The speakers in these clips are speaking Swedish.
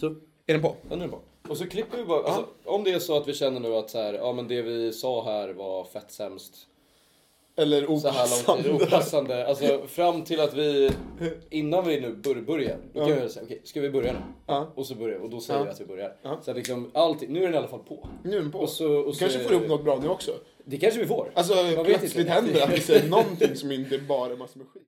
Så, Är den på? den är på. Och så klipper vi bara, alltså, om det är så att vi känner nu att så här, ja men det vi sa här var fett sämst. Eller Så här lång tid, opassande? Alltså fram till att vi, innan vi nu bör, börjar, då kan Ja. vi säga okej, ska vi börja nu? Ja. Och så börjar och då säger Ja. vi att vi börjar. Ja. Så att liksom allting, nu är den i alla fall på. Nu är den på. Och så, och Du så kanske får ihop något bra nu också. Det kanske vi får. Alltså Man vet plötsligt inte. händer att vi säger någonting som inte bara är massor med skit.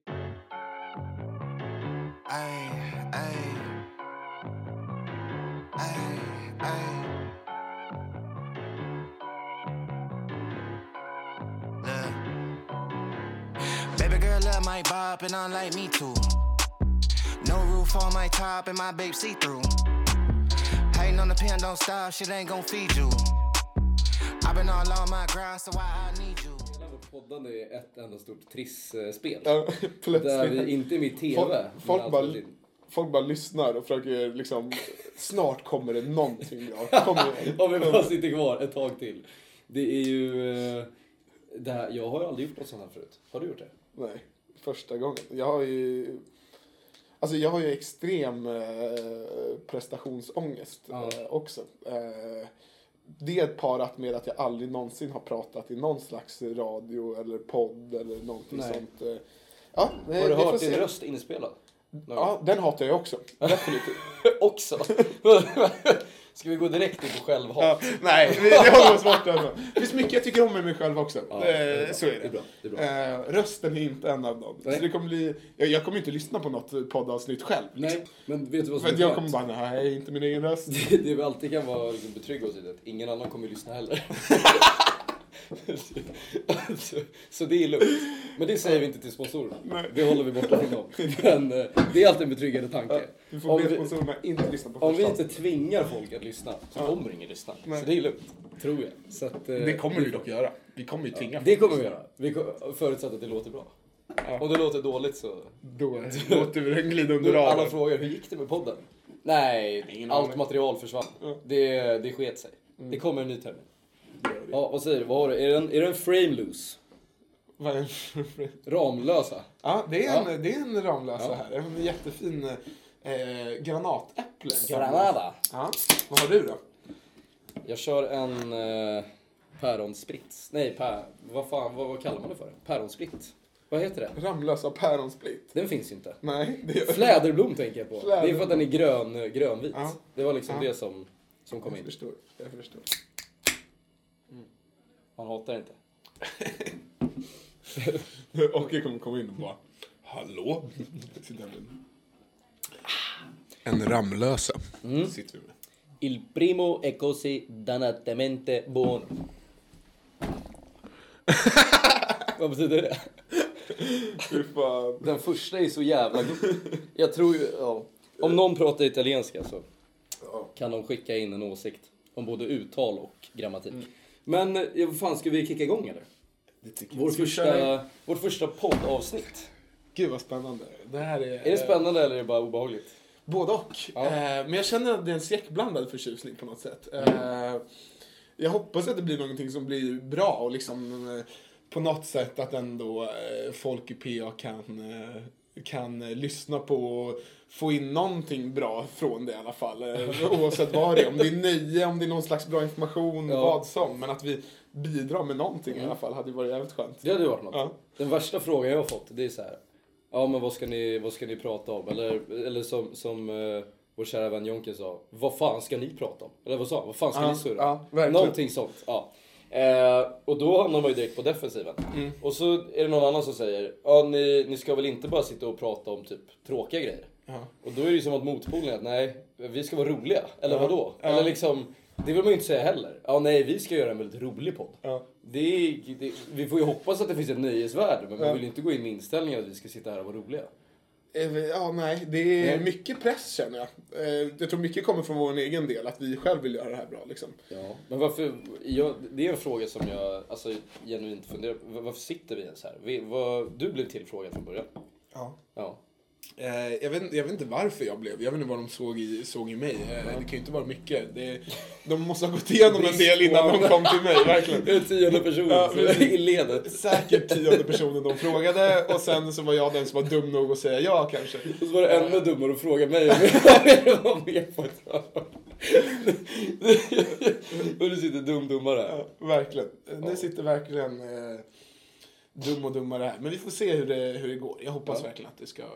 My bop and I like me too. No roof on my top and my babe see through. Hating on the pen, don't stop, shit ain't gon' feed you. I've been all on my grind, so why I need you. Poddande är ett enda stort trissspel. Ja, Där vi inte är med i TV. Folk, folk, bara, folk bara lyssnar och försöker liksom, snart kommer det någonting bra. Om vi bara sitter kvar ett tag till. Det är ju... eh, Det här, jag har ju aldrig gjort något sånt här förut. Har du gjort det? Nej, första gången. Jag har ju, alltså jag har ju extrem eh, prestationsångest Ja. eh, också. Eh, det parat med att jag aldrig någonsin har pratat i någon slags radio eller podd eller någonting Nej. sånt. eh. Ja, Har du hört din röst inspelad? Ja, den hatar jag också. Definitivt. Också? Ska vi gå direkt in på självhat? Ja, nej, vi- det håller oss borta. Alltså. Det finns mycket jag tycker om med mig själv också. Ja, är Eh, så är det. Det är bra, det är bra. Eh, rösten är inte en av dem. Nej. Så det kommer bli, jag, jag kommer inte lyssna på något poddavsnitt själv. Nej, men vet du vad som För är att jag kommer bara, nej, inte min egen röst. Det, det vi alltid kan vara liksom betrygga oss i att ingen annan kommer ju lyssna heller. så, så det är lugnt. Men det säger vi inte till sponsorerna. Nej. Det håller vi borta från dem. Men eh, det är alltid en betryggande tanke. Du får Om be vi, sponsorerna inte lyssna på om vi inte tvingar folk att lyssna så kommer ingen lyssna. Nej. Så det är lugnt, tror jag. Så att, eh, Det kommer vi dock göra. Vi kommer ju tvinga Det kommer vi göra. Vi förutsatt att det låter bra. Om det låter dåligt så... Då låter vi den glida under Nu, alla frågar, hur gick det med podden? Nej, Ingen allt material försvann. Ja. Det, det sket sig. Det kommer en ny termin. Ja, vad säger du? Vad har du? Är det en, är det en frame loose? Vad är det för- Ramlösa? Ja, det är en, det är en Ramlösa Ja. här. En jättefin eh, granatäpple. Granada. Ja. Vad har du då? Jag kör en eh, päronsprits. Nej, pär, vad fan, vad, vad kallar man det för? Päronspritt? Vad heter det? Ramlösa päronsplitt. Den finns ju inte. Nej, det gör Fläderblom tänker jag på. Det är Fläderblom. för att den är grön, grönvit. Ja. Det var liksom Ja. det som, som kom Jag in. förstår. Jag förstår. Man hatar inte. Och kommer komma in och bara Hallå? Sitter med En Ramlösa. Sitter vi med. Il primo è così dannatamente buono. Vad betyder det? Fy fan. Den första är så jävla god. Jag tror ju, ja. Om någon pratar italienska så kan de skicka in en åsikt om både uttal och grammatik. Men vad fan, ska vi kicka igång eller? Vår första, vårt första poddavsnitt. Gud vad spännande. Det här är... Är det spännande eller är det bara obehagligt? Både och. Ja. Eh, men jag känner att det är en skräckblandad förtjusning på något sätt. Eh, jag hoppas att det blir någonting som blir bra och liksom eh, på något sätt att ändå folk i PA kan, kan lyssna på och få in någonting bra från det i alla fall. Eh, oavsett vad det är. Om det är nöje, om det är någon slags bra information, Ja. vad som. Men att vi bidrar med någonting i alla fall hade ju varit jävligt skönt. Det hade ju varit något. Ja. Den värsta frågan jag har fått det är så här. Ja men vad ska ni, vad ska ni prata om? Eller, eller som, som uh, vår kära vän Jonke sa. Vad fan ska ni prata om? Eller vad sa han? Vad fan ska Ja, ni surra? ja. Någonting sånt. Ja. Eh, och då hamnar man ju direkt på defensiven. Mm. Och så är det någon annan som säger. Ja ni, ni ska väl inte bara sitta och prata om typ tråkiga grejer? Ja. Och då är det ju som att motpolen är att nej, vi ska vara roliga. Eller Ja. vadå? Ja. Eller liksom, det vill man ju inte säga heller. Ja nej, vi ska göra en väldigt rolig podd. Ja. Det det, vi får ju hoppas att det finns ett nöjesvärde, men man vill ju inte gå in med inställningen att vi ska sitta här och vara roliga. Eh, Ja, nej, det är mycket press känner jag. Eh, Jag tror mycket kommer från vår egen del, att vi själv vill göra det här bra liksom. Ja. Men varför, jag, det är en fråga som jag alltså, genuint funderar på. Varför sitter vi ens här? Vi, vad, du blev tillfrågad från början. Ja. Ja. Eh, jag, vet, jag vet inte varför jag blev Jag vet inte vad de såg i, såg i mig. Eh, det kan ju inte vara mycket. Det, de måste ha gått igenom en del innan de kom till mig, verkligen. Det är tionde personen Ja, i ledet. Säkert tionde personen de frågade och sen så var jag den som var dum nog att säga ja kanske. Och så var det ännu dummare att fråga mig om jag vara med på ett. Och du sitter dum-dummare här. Ja, verkligen. Nu sitter verkligen eh, dum och dummare här. Men vi får se hur det, hur det går. Jag hoppas Ja. verkligen att det ska, eh,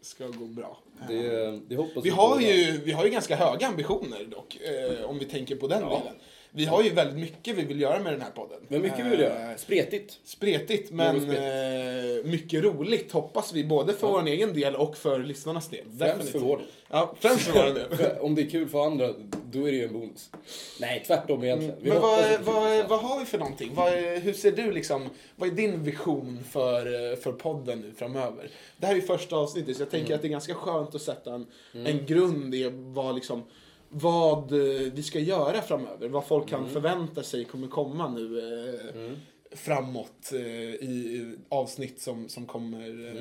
ska gå bra. Det, det Vi har, ju, vi har ju ganska höga ambitioner dock, eh, om vi tänker på den Ja. delen. Vi har ju väldigt mycket vi vill göra med den här podden. Men mycket vi vill göra. Eh, Spretigt. Spretigt, men Något eh, mycket roligt hoppas vi. Både för vår egen del och för lyssnarnas del. Främst för vår del. Ja, främst för vår del. Om det är kul för andra, då är det ju en bonus. Nej, tvärtom egentligen. Vi Men vad, vad, vad har vi för någonting? Vad, hur ser du liksom, vad är din vision för, eh, för podden nu framöver? Det här är ju första avsnittet så jag tänker Mm. att det är ganska skönt att sätta en, en grund i vad liksom vad eh, vi ska göra framöver, vad folk Mm. kan förvänta sig kommer komma nu eh, framåt eh, i avsnitt som, som kommer Mm.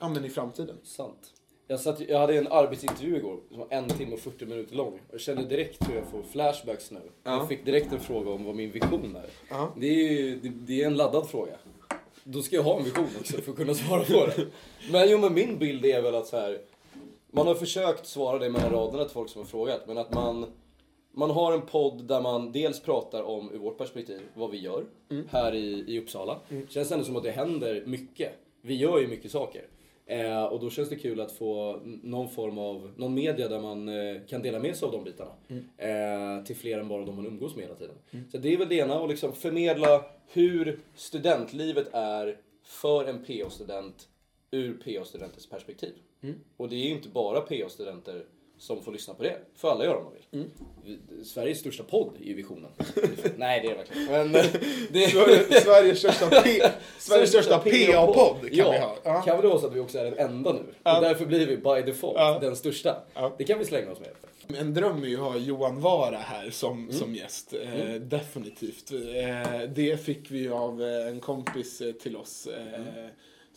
ja, men i framtiden. Sant. Jag, satt, jag hade en arbetsintervju igår som var en timme och 40 minuter lång. Jag kände direkt hur jag får flashbacks nu. Ja. Jag fick direkt en fråga om vad min vision är. Ja. Det är ju det, det är en laddad fråga. Då ska jag ha en vision också för att kunna svara på det. Men jo, men min bild är väl att så här. Man har försökt svara det mellan raderna till folk som har frågat, men att man man har en podd där man dels pratar om, ur vårt perspektiv, vad vi gör här i, i Uppsala. Känns ändå som att det händer mycket. Vi gör ju mycket saker. Eh, och då känns det kul att få någon form av, någon media där man eh, kan dela med sig av de bitarna. Eh, till fler än bara de man umgås med hela tiden. Så det är väl det ena, och liksom förmedla hur studentlivet är för en PO-student ur PO-studentens perspektiv. Och det är ju inte bara PO-studenter som får lyssna på det. Får alla göra om de vill. Vi- Sveriges största podd är ju visionen. Nej, det är det verkligen. Men eh, det Sverige- Sveriges största, P, Sveriges största PA-podd kan ja, vi ha. Ja. Kan det vara så att vi också är den enda nu? Ja. Och därför blir vi by default Ja. den största. Det kan vi slänga oss med. En dröm är ju att ha Johan Vara här som, Mm. som gäst. Eh, definitivt. Eh, det fick vi av eh, en kompis eh, till oss. Eh, Mm.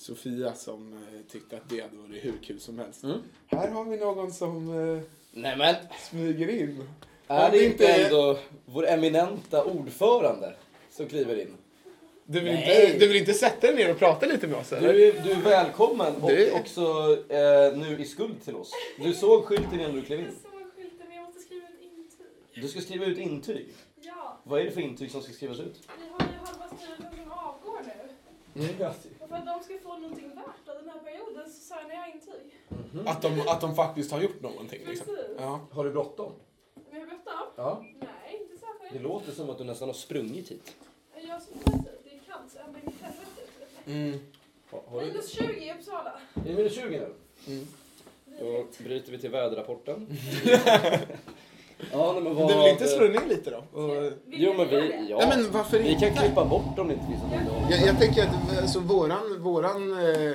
Sofia som eh, tyckte att det hade varit hur kul som helst. Mm. Här har vi någon som eh, Nej men, smyger in. är det inte ändå vår eminenta ordförande som kliver in? Du vill, Nej. inte, du vill inte sätta dig ner och prata lite med oss Du eller? är, du är välkommen och Det- också eh, nu i skuld till oss. Du såg skylten innan du klev in. Jag såg skylten men jag måste skriva ett intyg. Du ska skriva ut intyg. Ja, Vad är det för intyg som ska skrivas ut? vi har ju halva styrelsen som avgår nu. Och för att de ska få någonting värt av den här perioden så signar jag intyg. Att, de, att de faktiskt har gjort någonting. Liksom. Precis. Ja. Har du bråttom? Men jag bråttom? Ja. Nej, inte Det särskilt. låter som att du nästan har sprungit hit. Jag som sagt, det är kallt så jag blir helvete. Mm. Har, har. Minus 20 i Uppsala. Är det minus 20 nu? Mm. Då bryter vi till väderrapporten. ja, nej, men vad... Du vill inte slå ner lite då? Jo, men vi... Ja. Nej, men varför vi kan inte? klippa bort om det inte finns något innehåll. Jag, jag tänker att alltså, våran, våran eh,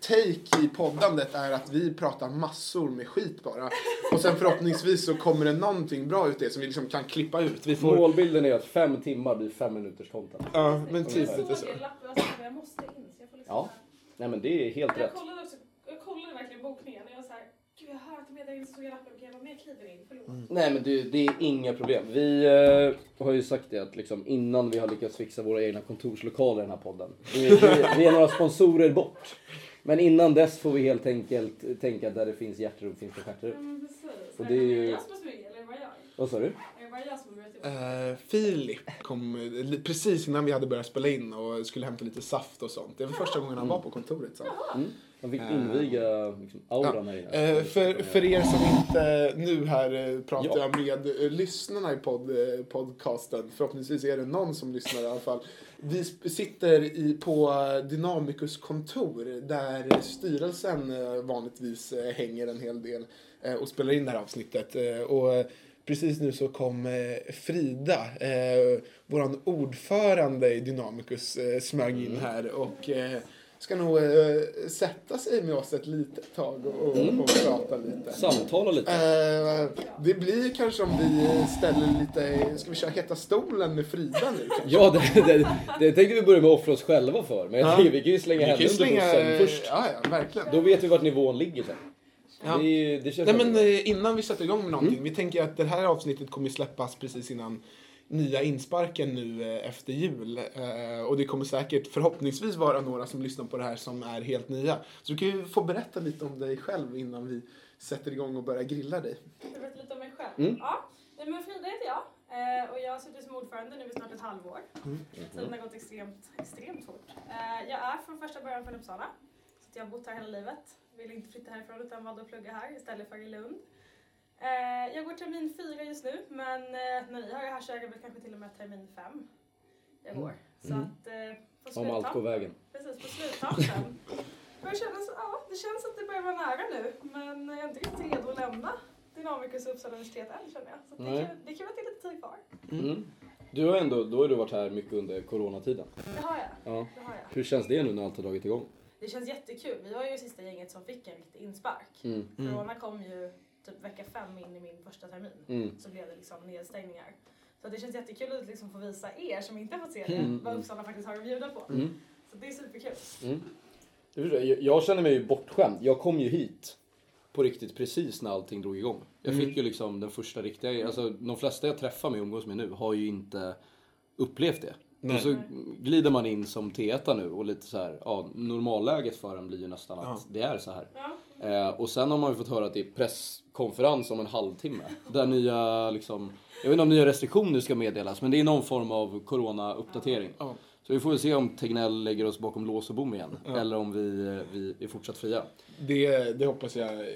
take i poddandet är att vi pratar massor med skit bara. Och sen förhoppningsvis så kommer det någonting bra ut det som vi liksom kan klippa ut. Vi får... Målbilden är att fem timmar blir fem minuters content. Ja, men typ Jag lite så. jag jag måste in. Så jag får liksom Ja. Nej men det är helt Jag rätt. kollade också, jag kollade verkligen bokningen jag var hör att de in så lappen, kan jag vara med och kliver in? Förlåt. Nej men det, det är inga problem. Vi eh, har ju sagt det att liksom, innan vi har lyckats fixa våra egna kontorslokaler i den här podden. Vi, vi, vi är några sponsorer bort. Men innan dess får vi helt enkelt tänka att där det finns hjärterum finns det Ja stjärterum. men precis. Och är det är ju- jag som eller är jag? Vad sa du? Är det bara jag som har börjat jobba? Eh, Filip kom eh, li- precis innan vi hade börjat spela in och skulle hämta lite saft och sånt. Det var första gången han var på kontoret. Så. Mm. Man fick inviga liksom, auran här inne. Eh, för, för er som inte, nu här eh, pratar Ja. jag med eh, lyssnarna i podd, eh, podcasten. Förhoppningsvis är det någon som lyssnar i alla fall. Vi sitter i, på Dynamicus kontor där styrelsen vanligtvis hänger en hel del och spelar in det här avsnittet. Och precis nu så kom Frida, våran ordförande i Dynamicus, smög in här och ska nog eh, sätta sig med oss ett litet tag och, och, Mm. och prata lite. Samtala lite. Eh, det blir kanske om vi ställer lite, ska vi köra Heta stolen med Frida nu kanske? Ja, det, det, det tänkte vi börja med att offra oss själva för. Men jag Ja. tänker vi kan ju slänga henne ju under slänga, bussen först. ja, ja, verkligen. Då vet vi vart nivån ligger sen. Ja. Det, det Nej, men eh, innan vi sätter igång med någonting. Mm. Vi tänker att det här avsnittet kommer släppas precis innan nya insparken nu eh, efter jul. Eh, och det kommer säkert förhoppningsvis vara några som lyssnar på det här som är helt nya. Så du kan ju få berätta lite om dig själv innan vi sätter igång och börjar grilla dig. Jag vet lite om mig själv. Mm. Ja, men Frida heter jag eh, och jag har suttit som ordförande nu i snart ett halvår. Tiden har gått extremt, extremt fort. Jag är från första början från Uppsala. Så jag har bott här hela livet. Vill inte flytta härifrån utan valde att plugga här istället för i Lund. Eh, Jag går termin fyra just nu men eh, när ni har det här så är det väl kanske till och med termin fem jag går. Så Mm. att eh, på Om allt går vägen. precis på sluttampen. ja, det känns att det börjar vara nära nu men jag är inte riktigt redo att lämna Dynamicus och Uppsala universitet än känner jag. Så att det, Nej. kan, det kan vara till lite tid kvar. Mm. Du har ändå, då har du varit här mycket under coronatiden. Det har jag. Ja. Det har jag. Hur känns det nu när allt har dragit igång? Det känns jättekul. Vi var ju sista gänget som fick en riktig inspark. Mm. Corona kom ju typ vecka fem in i min första termin. Mm. Så blev det liksom nedstängningar. Så det känns jättekul att liksom få visa er som inte har fått se det Mm. vad Uppsala faktiskt har att bjuda på. Mm. Så det är superkul. Mm. Jag känner mig ju bortskämd. Jag kom ju hit på riktigt precis när allting drog igång. Jag fick ju liksom den första riktiga, alltså de flesta jag träffar med och umgås med nu har ju inte upplevt det. Nej. Och så glider man in som T1 nu och lite så här, ja normalläget för en blir ju nästan att Ja. det är så här. Ja. Eh, och sen har man ju fått höra att det är presskonferens om en halvtimme. Där nya, liksom, jag vet inte om nya restriktioner ska meddelas, men det är någon form av corona-uppdatering. Ja. Så vi får väl se om Tegnell lägger oss bakom lås och bom igen. Eller om vi, vi är fortsatt fria. Det, det hoppas jag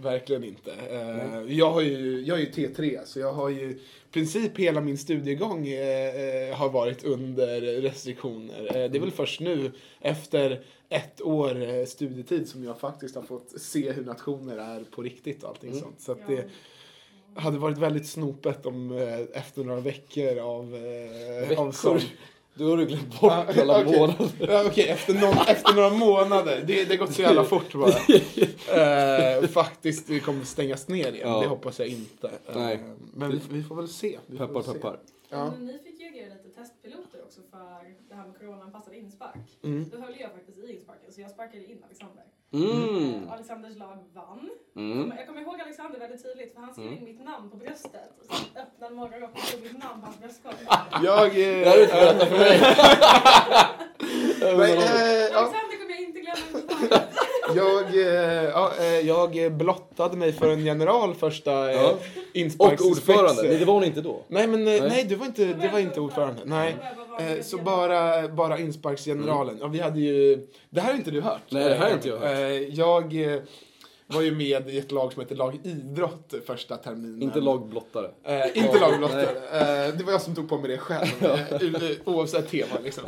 verkligen inte. Eh, jag, har ju, jag är ju T3, så jag har ju i princip hela min studiegång eh, eh, har varit under restriktioner. Det är väl först nu, efter ett år studietid, som jag faktiskt har fått se hur nationer är på riktigt och allting sånt. Så att det hade varit väldigt snopet om eh, efter några veckor av, eh, av Veckor? Då har du glömt bort alla okej. månader. Ja, Okej, efter, någon, efter några månader. Det, har gått så jävla fort bara. Eh, faktiskt, det kommer stängas ner igen. Ja. Det hoppas jag inte. Nej. Men vi, vi får väl se. Vi Peppar väl se. Ja. Men ni fick ju agera lite testpiloter också för det här med coronaanpassad inspark. Mm. Då höll jag faktiskt i insparken så jag sparkade in Alexander. Mm. Eh, Alexanders lag vann. Mm. Jag kommer ihåg Alexander väldigt tydligt för han skrev in mitt namn på bröstet. Och sen öppnade morgonrocken och stod mitt namn på hans bröstkorg. Jag... Det har du inte Eh, berättat för mig. men, eh, ja, Alexander kommer jag inte glömma överhuvudtaget. Jag, eh, ja, eh, jag blottade mig för en general första eh, Ja. Och ordförande. Nej, det var hon inte då. Nej, men Nej. nej, du var inte, det var inte ordförande. Nej. Så bara, bara insparksgeneralen. Ja, vi hade ju... Det här har inte du hört. Nej, det här har inte jag hört. Jag var ju med i ett lag som heter Lag Idrott första terminen. Inte lagblottare. Eh, inte lagblottare. Eh, det var jag som tog på mig det själv. u- oavsett tema liksom.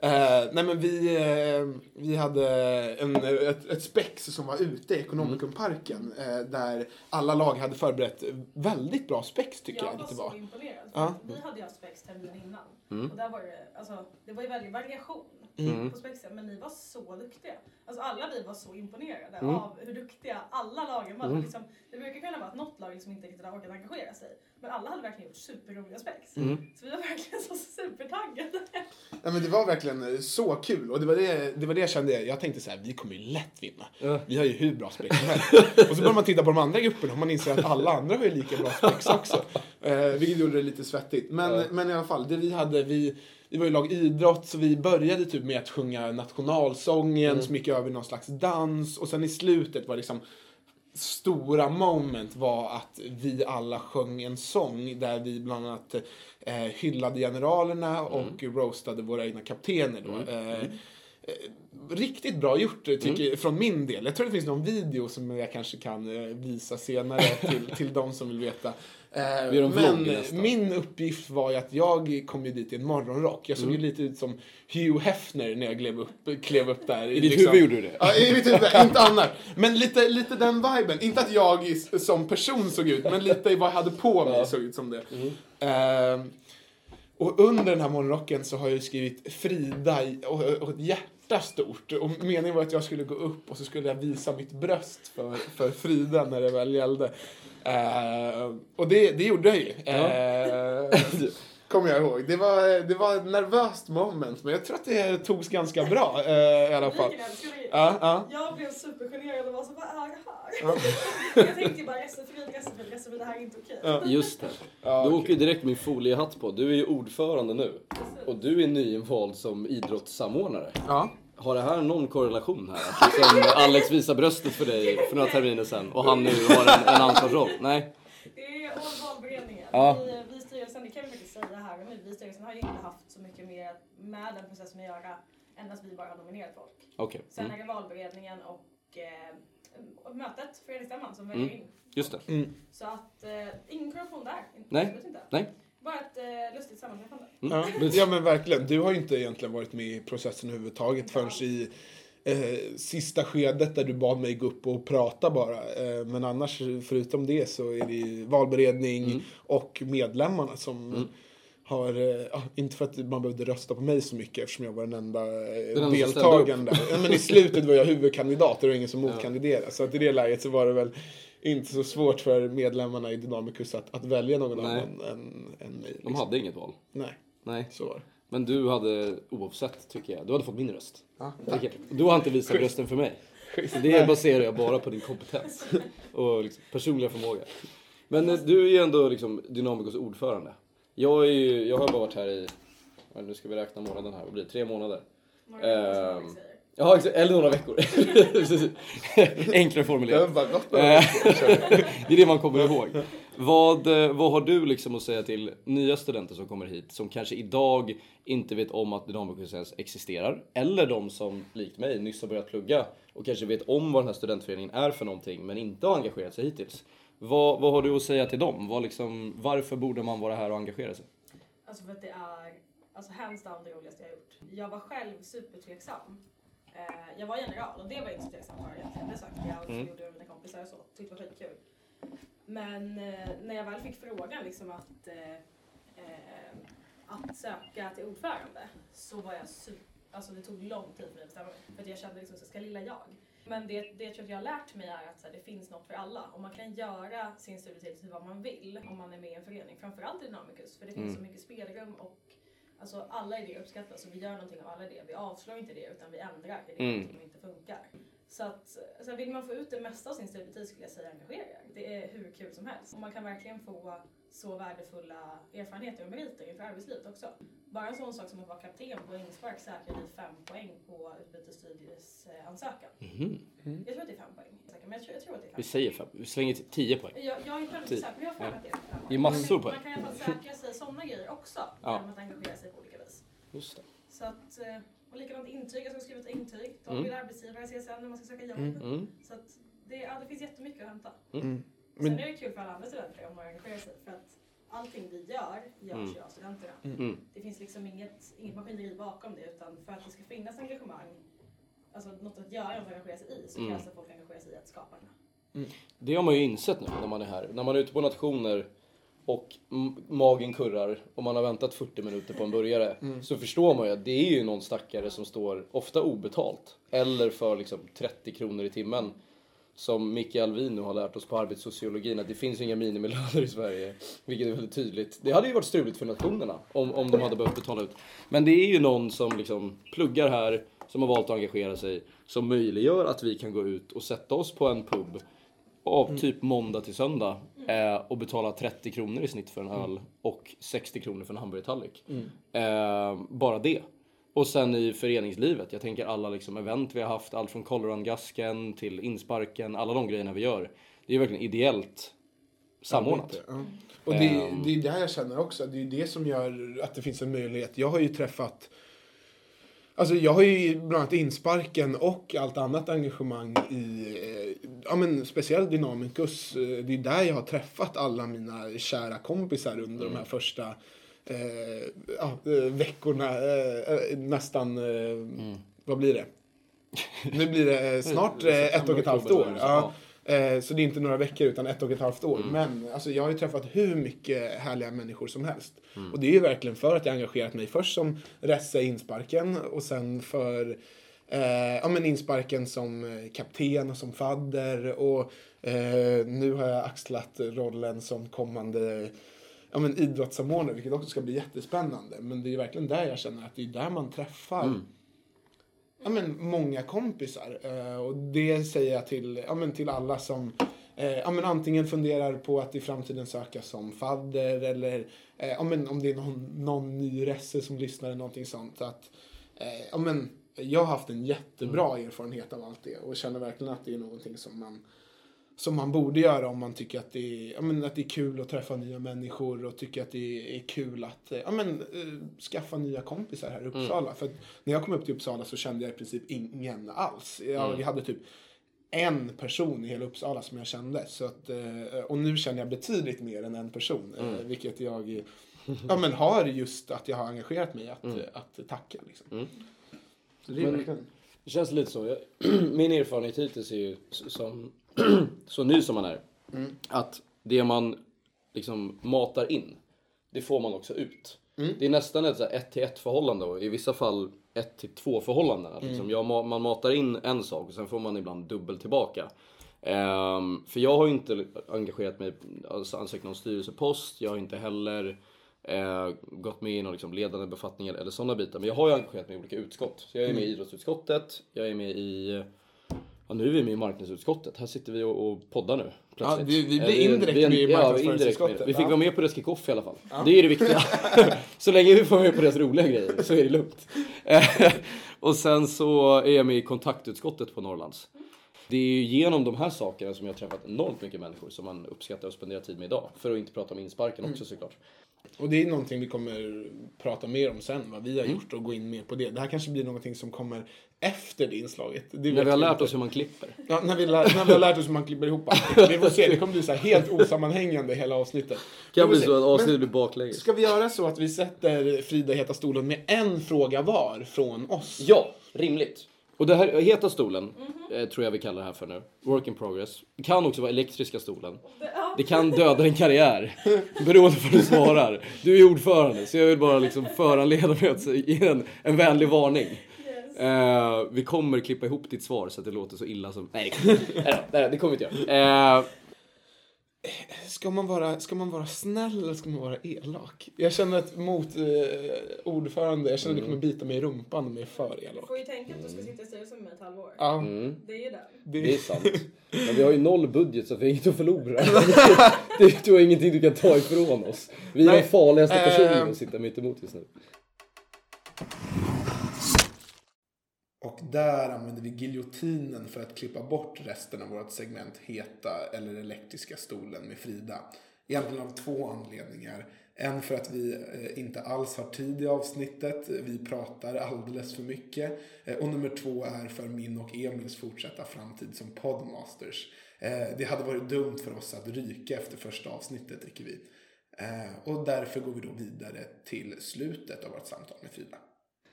Eh, nej men vi, eh, vi hade en, ett, ett spex som var ute i Ekonomikumparken. Eh, där alla lag hade förberett väldigt bra spex tycker jag, Jag var det så var. imponerad. Ja. Vi hade ju haft spex terminen innan. Mm. Och där var det, alltså, det var ju väldigt variation Mm. på spexen. Men ni var så duktiga. Alltså alla vi var så imponerade Mm. av hur duktiga alla lagen var. Mm. Liksom, det brukar kunna vara att något lag liksom inte riktigt har orkat engagera sig. Men alla hade verkligen gjort superroliga spex. Mm. Så vi var verkligen så supertaggade. Ja, men det var verkligen eh, så kul och det var det, det var det jag kände. Jag tänkte så här, vi kommer ju lätt vinna. Ja. Vi har ju hur bra spex som helst. Och så börjar man titta på de andra grupperna och man inser att alla andra har ju lika bra spex också. Eh, vilket gjorde det lite svettigt. Men, Ja. men i alla fall, det vi hade, vi, vi var ju lag idrott så vi började typ med att sjunga nationalsången som gick över i någon slags dans och sen i slutet var liksom stora moment var att vi alla sjöng en sång där vi bland annat eh, hyllade generalerna och roastade våra egna kaptener. Då. Eh, eh, riktigt bra gjort tycker jag, från min del. Jag tror det finns någon video som jag kanske kan eh, visa senare till, till de som vill veta. Eh, gör vlogg men min uppgift var ju att jag kom ju dit i en morgonrock. Jag såg ju lite ut som Hugh Hefner när jag klev upp, klev upp där. I ditt huvud gjorde du det? Ja, i mitt huvud. inte annat. Men lite, lite den viben. Inte att jag som person såg ut, men lite vad jag hade på mig såg ut som det. Ehm, och under den här morgonrocken så har jag ju skrivit Frida och, och ett hjärta starta stort. Och meningen var att jag skulle gå upp och så skulle jag visa mitt bröst för, för Frida när det väl gällde. Eh, och det, det gjorde jag ju. Eh, Kommer jag ihåg. Det var, det var ett nervöst moment, men jag tror att det togs ganska bra eh, i alla fall. Ja, ja. Jag blev supergenerad och var så, vad är det Ja. här? jag tänkte bara resefilt, resefilt, resefilt, det här är inte okej. Ja. Just det. Ja, Du åker ju direkt min foliehatt på. Du är ju ordförande nu. Och du är nyinvald som idrottssamordnare. Ja. Har det här någon korrelation här? Att liksom Alex visar bröstet för dig för några terminer sedan och han nu har en, en ansvarsroll? Nej? Det är valberedningen. Ja. Vi, vi i styrelsen, det kan vi faktiskt säga här och nu, vi styrelsen har ju inte haft så mycket mer med den processen att göra än att vi bara har nominerat folk. Okej. Sen Mm. är det valberedningen och, eh, och mötet, föreningsstämman, som väljer Mm. in. Just det. Mm. Så att eh, ingen korruption där. Nej. Absolut inte. Nej. Bara ett eh, lustigt sammanträffande. Ja. ja men verkligen. Du har ju inte egentligen varit med i processen överhuvudtaget förrän i eh, sista skedet där du bad mig gå upp och prata bara. Eh, men annars förutom det så är det ju valberedning Mm. och medlemmarna som har, ja, inte för att man behövde rösta på mig så mycket eftersom jag var den enda eh, Den deltagaren där. Ja, men i slutet var jag huvudkandidat och det var ingen som motkandiderade. Så att i det läget så var det väl inte så svårt för medlemmarna i Dynamicus att, att välja någon Nej. annan än, än mig. De liksom. hade inget val. Nej, Nej. så var det. Men du hade oavsett, tycker jag, du hade fått min röst. Ja, Okej. Du har inte visat rösten för mig. Så det baserar jag bara på din kompetens och liksom personliga förmåga. Men eh, du är ju ändå liksom Dynamicos ordförande. Jag, är ju, jag har bara varit här i, nu ska vi räkna månaden här, vad blir det? Tre månader? Ehm. Ja, eller några veckor. Enklare formulerat. Eh, det är det man kommer ihåg. Vad, eh, vad har du liksom att säga till nya studenter som kommer hit som kanske idag inte vet om att Dynamicus ens existerar? Eller de som likt mig nyss har börjat plugga och kanske vet om vad den här studentföreningen är för någonting men inte har engagerat sig hittills. Vad, vad har du att säga till dem? Vad liksom, varför borde man vara här och engagera sig? Alltså för att det är alltså hands down det roligaste jag har gjort. Jag var själv supertveksam. Eh, jag var general och det var jag inte så tveksam för egentligen. Det sökte jag och Mm. gjorde det med mina kompisar och så. Tyckte det var skitkul. Men eh, när jag väl fick frågan liksom att, eh, eh, att söka till ordförande så var jag super, alltså det tog lång tid för mig att bestämma mig. För att jag kände liksom, så ska lilla jag? Men det, det jag tror att jag har lärt mig är att här, det finns något för alla och man kan göra sin studietid till vad man vill om man är med i en förening. Framförallt i Dynamicus för det finns Mm. så mycket spelrum och Alltså alla idéer uppskattas och vi gör någonting av alla idéer. Vi avslår inte det utan vi ändrar det Mm. som inte funkar. Så att alltså vill man få ut det mesta av sin studietid skulle jag säga engagera er. Det är hur kul som helst. Och man kan verkligen få så värdefulla erfarenheter och meriter inför arbetslivet också. Bara en sån sak som att vara kapten på inspark säkrar vi fem poäng på utbytesstudiesansökan. Mhm. Jag tror att det är fem poäng. Men jag tror, jag tror att det är fem. Vi säger fem, vi slänger till tio poäng. Jag, jag är inte säker, men jag har för att det är fem Det är massor man kan, poäng. Man kan i alla fall säkra sig sådana grejer också. Ja. Genom att engagera sig på olika vis. Just det. Så att, eh, och likadant intyg, jag ska skriva ett intyg. Ta Mm. min arbetsgivare, CSN, när man ska söka jobb. Mm. Så att det, ja, det finns jättemycket att hämta. Mm. Sen Men, är det kul för alla andra studenter om de engagerar sig. För att allting vi gör, görs Mm. ju av studenterna. Mm. Det finns liksom inget, inget maskineri bakom det. Utan för att det ska finnas engagemang, alltså något att göra och engagera sig i, så Mm. krävs det att folk engagerar sig i att skapa det. Det har man ju insett nu när man är här. När man är ute på nationer och magen kurrar och man har väntat 40 minuter på en burgare så förstår man ju att det är ju någon stackare som står, ofta obetalt, eller för liksom 30 kronor i timmen. Som Micke Alvin nu har lärt oss på arbetssociologin att det finns inga minimilöner i Sverige. Vilket är väldigt tydligt. Det hade ju varit struligt för nationerna om, om de hade behövt betala ut. Men det är ju någon som liksom pluggar här, som har valt att engagera sig, som möjliggör att vi kan gå ut och sätta oss på en pub av typ måndag till söndag eh, och betala 30 kronor i snitt för en öl och 60 kronor för en hamburgertallrik. Eh, bara det. Och sen i föreningslivet, jag tänker alla liksom event vi har haft, allt från Colorado-gasken till insparken, alla de grejerna vi gör. Det är verkligen ideellt samordnat. Ja. Och det, Ehm. det är det jag känner också. Det är det som gör att det finns en möjlighet. Jag har ju träffat Alltså jag har ju bland annat insparken och allt annat engagemang i, eh, ja men speciellt Dynamicus. eh, Det är där jag har träffat alla mina kära kompisar under de här första eh, eh, veckorna, eh, eh, nästan, eh, vad blir det? Nu blir det snart ett och ett halvt år. Ja. Så det är inte några veckor utan ett och ett halvt år. Men alltså, jag har ju träffat hur mycket härliga människor som helst. Och det är ju verkligen för att jag engagerat mig först som Resse insparken och sen för eh, ja, men insparken som kapten och som fadder. Och eh, nu har jag axlat rollen som kommande ja, men idrottssamordnare, vilket också ska bli jättespännande. Men det är verkligen där jag känner att det är där man träffar ja, men många kompisar. Eh, och det säger jag till, ja, men till alla som eh, ja, men antingen funderar på att i framtiden söka som fadder eller eh, ja, men om det är någon, någon ny resse som lyssnar eller någonting sånt. Att, ja, men jag har haft en jättebra erfarenhet av allt det och känner verkligen att det är någonting som man som man borde göra om man tycker att det, är, ja, men att det är kul att träffa nya människor och tycker att det är kul att eh, ja, men, eh, skaffa nya kompisar här i Uppsala. För att när jag kom upp till Uppsala så kände jag i princip ingen alls. Jag, jag hade typ en person i hela Uppsala som jag kände. Så att, eh, och nu känner jag betydligt mer än en person. eh, Vilket jag ja, men har just att jag har engagerat mig att, att tacka. Liksom. Så det Men-. Det känns lite så. Jag, min erfarenhet hittills är ju som, så ny som man är. Att det man liksom matar in, det får man också ut. Det är nästan ett så här ett till ett förhållande och i vissa fall ett till två förhållanden. Att liksom jag, ma- man matar in en sak och sen får man ibland dubbelt tillbaka. Ehm, för jag har ju inte engagerat mig, alltså ansökt om styrelsepost, jag har inte heller eh, gått med i några liksom ledande befattningar eller sådana bitar. Men jag har ju engagerat mig i olika utskott. Så jag är med i idrottsutskottet, jag är med i Ja, nu är vi med i marknadsutskottet. Här sitter vi och, och poddar nu. plötsligt. vi- vi Eh, blir indirekt vi är- med i ja, vi. Vi fick Ja. vara med på Reski Coffee i alla fall. Det är det viktiga. så länge vi får med på deras roliga grejer så är det lugnt. Eh, och sen så är jag med i kontaktutskottet på Norrlands. Det är ju genom de här sakerna som jag har träffat enormt mycket människor som man uppskattar att spendera tid med idag. För att inte prata om insparken Mm. också såklart. Och det är någonting vi kommer prata mer om sen, vad vi har gjort och gå in mer på det. Det här kanske blir någonting som kommer efter det inslaget. Det När vi har lärt inte. oss hur man klipper. Ja, när vi, lär, när vi har lärt oss hur man klipper ihop allt. Vi får se, det kommer bli så helt osammanhängande hela avsnittet. Kan bli så att avsnittet blir baklänges. Ska vi göra så att vi sätter Frida Heta stolen med en fråga var från oss? Ja, rimligt. Och det här heta stolen, eh, tror jag vi kallar det här för nu. Work in progress. Det kan också vara elektriska stolen. Det kan döda din karriär. Beroende på hur du svarar. Du är ordförande, så jag vill bara liksom föranleda mig att ge en, en vänlig varning. Yes. Eh, vi kommer klippa ihop ditt svar så att det låter så illa som... Nej, det kommer, nej, nej, det kommer vi inte göra. Eh, Ska man, vara, ska man vara snäll eller ska man vara elak? Jag känner att mot eh, ordförande, jag känner att det kommer bita mig i rumpan om jag är för Du elak. får ju tänka att du ska sitta i styrelsen med ett halvår. Ja, Det är ju det. det, det är sant. Men vi har ju noll budget så vi har inget att förlora. Det, du har ingenting du kan ta ifrån oss. Vi är Nej, de farligaste eh, personerna att sitta mitt emot just nu. Och där använder vi giljotinen för att klippa bort resten av vårt segment Heta eller elektriska stolen med Frida. Egentligen av två anledningar. En för att vi eh, inte alls har tid i avsnittet. Vi pratar alldeles för mycket. Eh, och nummer två är för min och Emils fortsatta framtid som podmasters. Eh, det hade varit dumt för oss att ryka efter första avsnittet tycker vi. Och därför går vi då vidare till slutet av vårt samtal med Frida.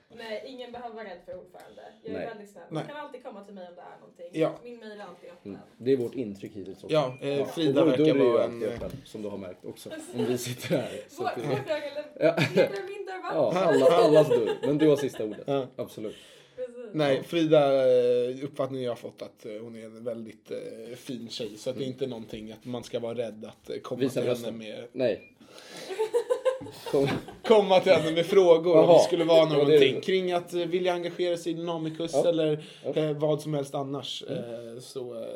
Nej, ingen behöver vara rädd för ordförande. Jag är Nej. väldigt snäll. Nej. Man kan alltid komma till mig om det är någonting. Ja. Min mejl är alltid öppen. Mm. Det är vårt intryck hittills också. Ja, eh, Frida och vår verkar dörr är ju vara alltid en... öppen, som du har märkt också. Om vi sitter här. Så Vår att vår dörr eller Ja. min dörr va? ja, alla, allas dörr. Men du har sista ordet. Ja. Absolut. Precis. Nej, Frida, eh, uppfattningen jag har fått att eh, hon är en väldigt eh, fin tjej. Så att det är inte någonting att man ska vara rädd att komma Visa till henne med, Nej. Kom. komma till henne med frågor om Jaha. det skulle vara Ja, det någonting det. kring att eh, vilja engagera sig i Dynamicus Ja. eller Ja. Mm. eh, vad som helst annars. Eh, så eh,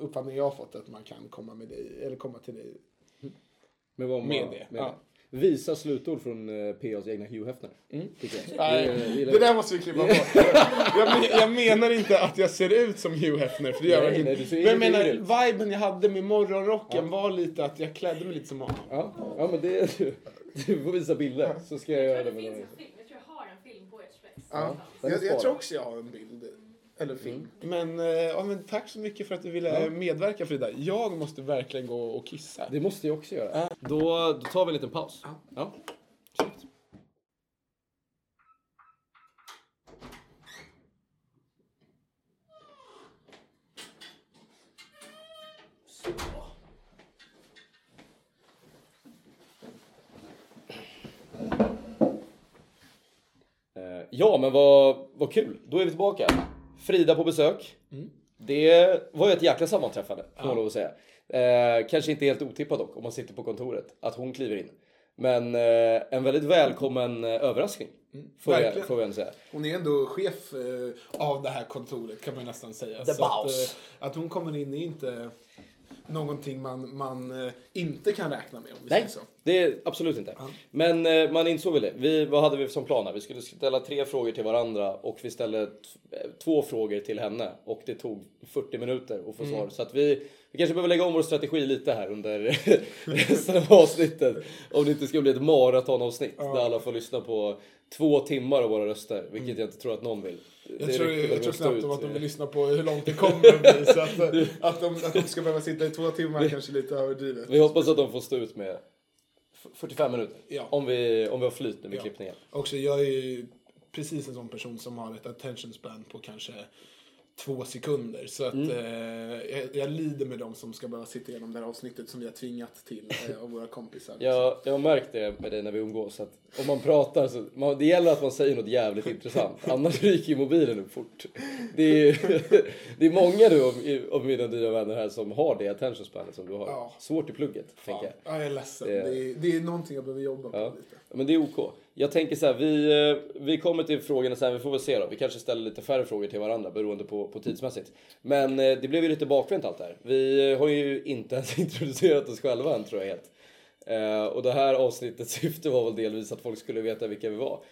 uppfattningen jag har fått att man kan komma med dig, eller komma till dig. Med, vad man, Med det, ja. Visa slutord från PAs egna Hugh Hefner. Jag. Nej, Det- det det där måste vi klippa bort. jag, men, jag menar inte att jag ser ut som Hugh Hefner, för det gör jag inte. nej, Men jag menar, ut. viben jag hade med morgonrocken var lite att jag klädde mig lite som honom. Ja, ja men det... Du får visa bilder så ska jag Jag göra det det med finns dem. en film. Jag tror jag har en film på ert spex. Ja. Jag, jag tror också jag har en bild. Eller film. Men, eh, ja, men tack så mycket för att du ville Ja. medverka Frida. Jag måste verkligen gå och kissa. Det måste jag också göra. Då, då tar vi en liten paus. Ja. Ja, men vad, vad kul. Då är vi tillbaka. Frida på besök. Det var ju ett jäkla sammanträffande, får man lov att säga. Eh, kanske inte helt otippat dock, om man sitter på kontoret, att hon kliver in. Men eh, en väldigt välkommen eh, överraskning, får, verkligen. får vi ändå säga. Hon är ändå chef eh, av det här kontoret kan man nästan säga. The Så att, eh, att hon kommer in är inte någonting man, man eh, inte kan räkna med om vi Nej, så. det är absolut inte. Men eh, man insåg väl det. Vi, vad hade vi som plan här? Vi skulle ställa tre frågor till varandra och vi ställde eh, två frågor till henne och det tog 40 minuter att få svar. Så att vi, vi kanske behöver lägga om vår strategi lite här under resten av avsnittet. Om det inte ska bli ett maratonavsnitt där alla får lyssna på två timmar av våra röster, vilket jag inte tror att någon vill. Jag Det tror, jag tror knappt att de vill lyssna på hur långt det kommer att bli. Så att, att, de, att de ska behöva sitta i två timmar kanske lite överdrivet. Vi hoppas att de får stå ut med f- 45 minuter. Ja. Om, vi, om vi har flyt nu med Ja. klippningen. Också, jag är ju precis en sån person som har ett attention span på kanske två sekunder. Så att Mm. eh, jag, jag lider med dem som ska behöva sitta igenom det här avsnittet som vi har tvingat till eh, av våra kompisar. Jag, jag har märkt det med dig när vi umgås. Att om man pratar så man, det gäller att man säger något jävligt intressant. Annars ryker ju mobilen upp fort. Det är, det är många nu av, av mina nya vänner här som har det attention spanet som du har. Ja. Svårt i plugget, tänker Ja, jag. jag är ledsen. Det- Det, är, det är någonting jag behöver jobba på Ja. lite. Men det är OK. Jag tänker så här, vi, eh, vi kommer till frågorna sen, vi får väl se då. Vi kanske ställer lite färre frågor till varandra beroende på, på tidsmässigt. Men eh, det blev ju lite bakvänt allt det här. Vi eh, har ju inte ens introducerat oss själva än tror jag helt. Och det här avsnittets syfte var väl delvis att folk skulle veta vilka vi var.